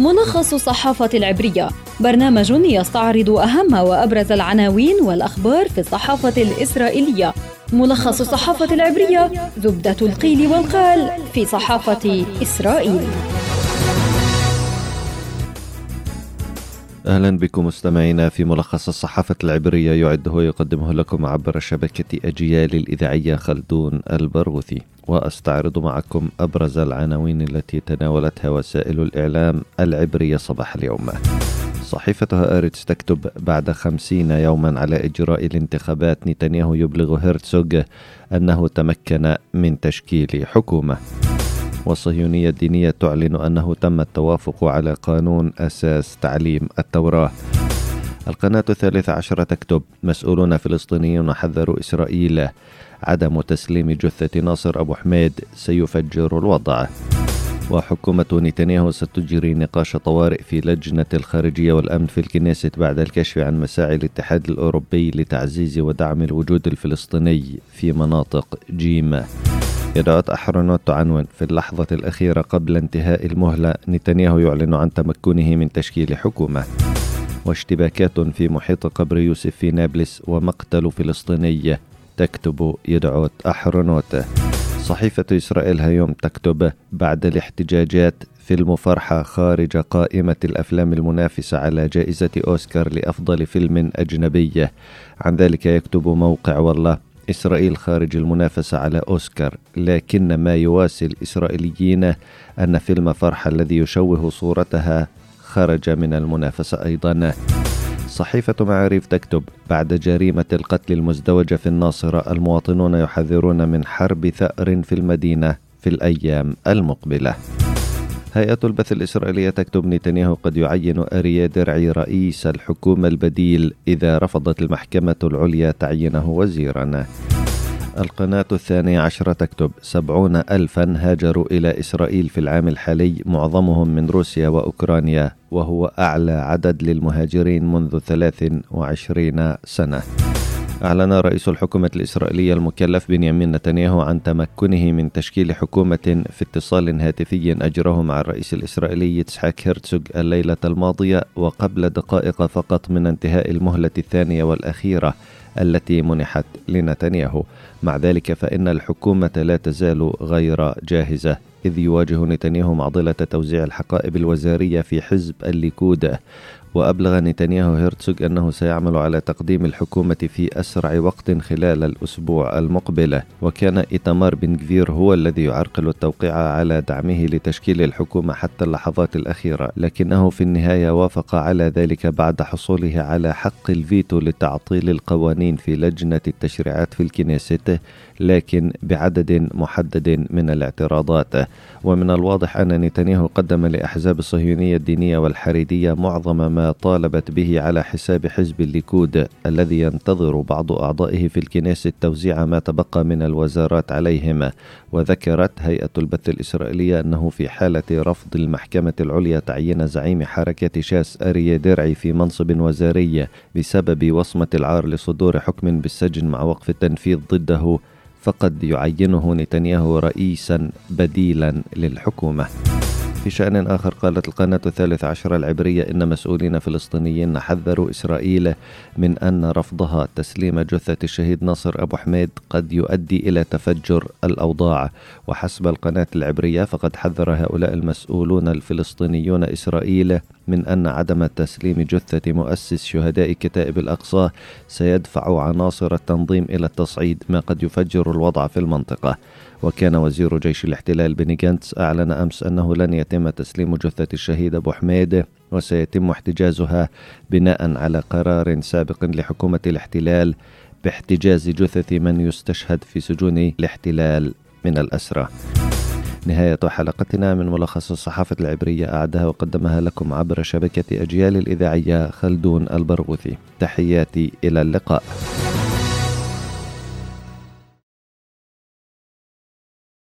ملخص الصحافة العبرية. برنامج يستعرض أهم وأبرز العناوين والأخبار في الصحافة الإسرائيلية. ملخص الصحافة العبرية زبدة القيل والقال في صحافة إسرائيل. أهلا بكم مستمعينا في ملخص الصحافة العبرية يعده ويقدمه لكم عبر شبكة أجيال الإذاعية خلدون البرغوثي. وأستعرض معكم أبرز العناوين التي تناولتها وسائل الإعلام العبرية صباح اليوم. صحيفة هآرتس تكتب بعد خمسين يوما على إجراء الانتخابات نتنياهو يبلغ هرتسوغ أنه تمكن من تشكيل حكومة. والصهيونية الدينية تعلن أنه تم التوافق على قانون أساس تعليم التوراة. القناة الثالثة عشرة تكتب مسؤولون فلسطينيون حذروا إسرائيل عدم تسليم جثة ناصر أبو حميد سيفجر الوضع. وحكومة نتنياهو ستجري نقاش طوارئ في لجنة الخارجية والأمن في الكنيست بعد الكشف عن مساعي الاتحاد الأوروبي لتعزيز ودعم الوجود الفلسطيني في مناطق جيم إدارة أحرنوت تعنون في اللحظة الأخيرة قبل انتهاء المهلة نتنياهو يعلن عن تمكنه من تشكيل حكومة. واشتباكات في محيط قبر يوسف في نابلس ومقتل فلسطيني تكتب يدعوت أحرنوت. صحيفة إسرائيل هيوم تكتب بعد الاحتجاجات فيلم فرحة خارج قائمة الأفلام المنافسة على جائزة أوسكار لأفضل فيلم أجنبي. عن ذلك يكتب موقع والله إسرائيل خارج المنافسة على أوسكار لكن ما يواسي الإسرائيليين أن فيلم فرحة الذي يشوه صورتها خرج من المنافسة أيضا. صحيفة معاريف تكتب بعد جريمة القتل المزدوجة في الناصرة المواطنون يحذرون من حرب ثأر في المدينة في الأيام المقبلة. هيئة البث الإسرائيلية تكتب نتنياهو قد يعين أريا درعي رئيس الحكومة البديل إذا رفضت المحكمة العليا تعيينه وزيرا. القناة الثانية عشرة تكتب سبعون ألفا هاجروا إلى إسرائيل في العام الحالي معظمهم من روسيا وأوكرانيا. وهو أعلى عدد للمهاجرين منذ 23 سنة. أعلن رئيس الحكومة الإسرائيلية المكلف بنيامين نتنياهو عن تمكنه من تشكيل حكومة في اتصال هاتفي أجره مع الرئيس الإسرائيلي يتسحاك هرتسوغ الليلة الماضية وقبل دقائق فقط من انتهاء المهلة الثانية والأخيرة التي منحت لنتنياهو. مع ذلك فإن الحكومة لا تزال غير جاهزة. إذ يواجه نتنياهو معضلة توزيع الحقائب الوزارية في حزب الليكود. وأبلغ نتنياهو هيرتسوغ أنه سيعمل على تقديم الحكومة في أسرع وقت خلال الأسبوع المقبل. وكان إيتمار بن غفير هو الذي يعرقل التوقيع على دعمه لتشكيل الحكومة حتى اللحظات الأخيرة. لكنه في النهاية وافق على ذلك بعد حصوله على حق الفيتو لتعطيل القوانين في لجنة التشريعات في الكنيست لكن بعدد محدد من الاعتراضات. ومن الواضح أن نتنياهو قدم لأحزاب الصهيونية الدينية والحريدية معظم ما طالبت به على حساب حزب الليكود الذي ينتظر بعض أعضائه في الكنيسة توزيع ما تبقى من الوزارات عليهم. وذكرت هيئة البث الإسرائيلية أنه في حالة رفض المحكمة العليا تعيين زعيم حركة شاس أريا درعي في منصب وزاري بسبب وصمة العار لصدور حكم بالسجن مع وقف التنفيذ ضده. فقد يعينه نتنياهو رئيسا بديلا للحكومة. في شأن آخر قالت القناة الثالث عشر العبرية إن مسؤولين فلسطينيين حذروا إسرائيل من أن رفضها تسليم جثة الشهيد ناصر أبو حميد قد يؤدي إلى تفجر الأوضاع. وحسب القناة العبرية فقد حذر هؤلاء المسؤولون الفلسطينيون إسرائيل من أن عدم تسليم جثة مؤسس شهداء كتائب الأقصى سيدفع عناصر التنظيم إلى التصعيد ما قد يفجر الوضع في المنطقة. وكان وزير جيش الاحتلال بني جانتس أعلن أمس أنه لن يتم تسليم جثة الشهيد أبو حميد وسيتم احتجازها بناء على قرار سابق لحكومة الاحتلال باحتجاز جثث من يستشهد في سجون الاحتلال من الأسرى. نهاية حلقتنا من ملخص الصحافة العبرية أعدها وقدمها لكم عبر شبكة أجيال الإذاعية خلدون البرغوثي. تحياتي إلى اللقاء.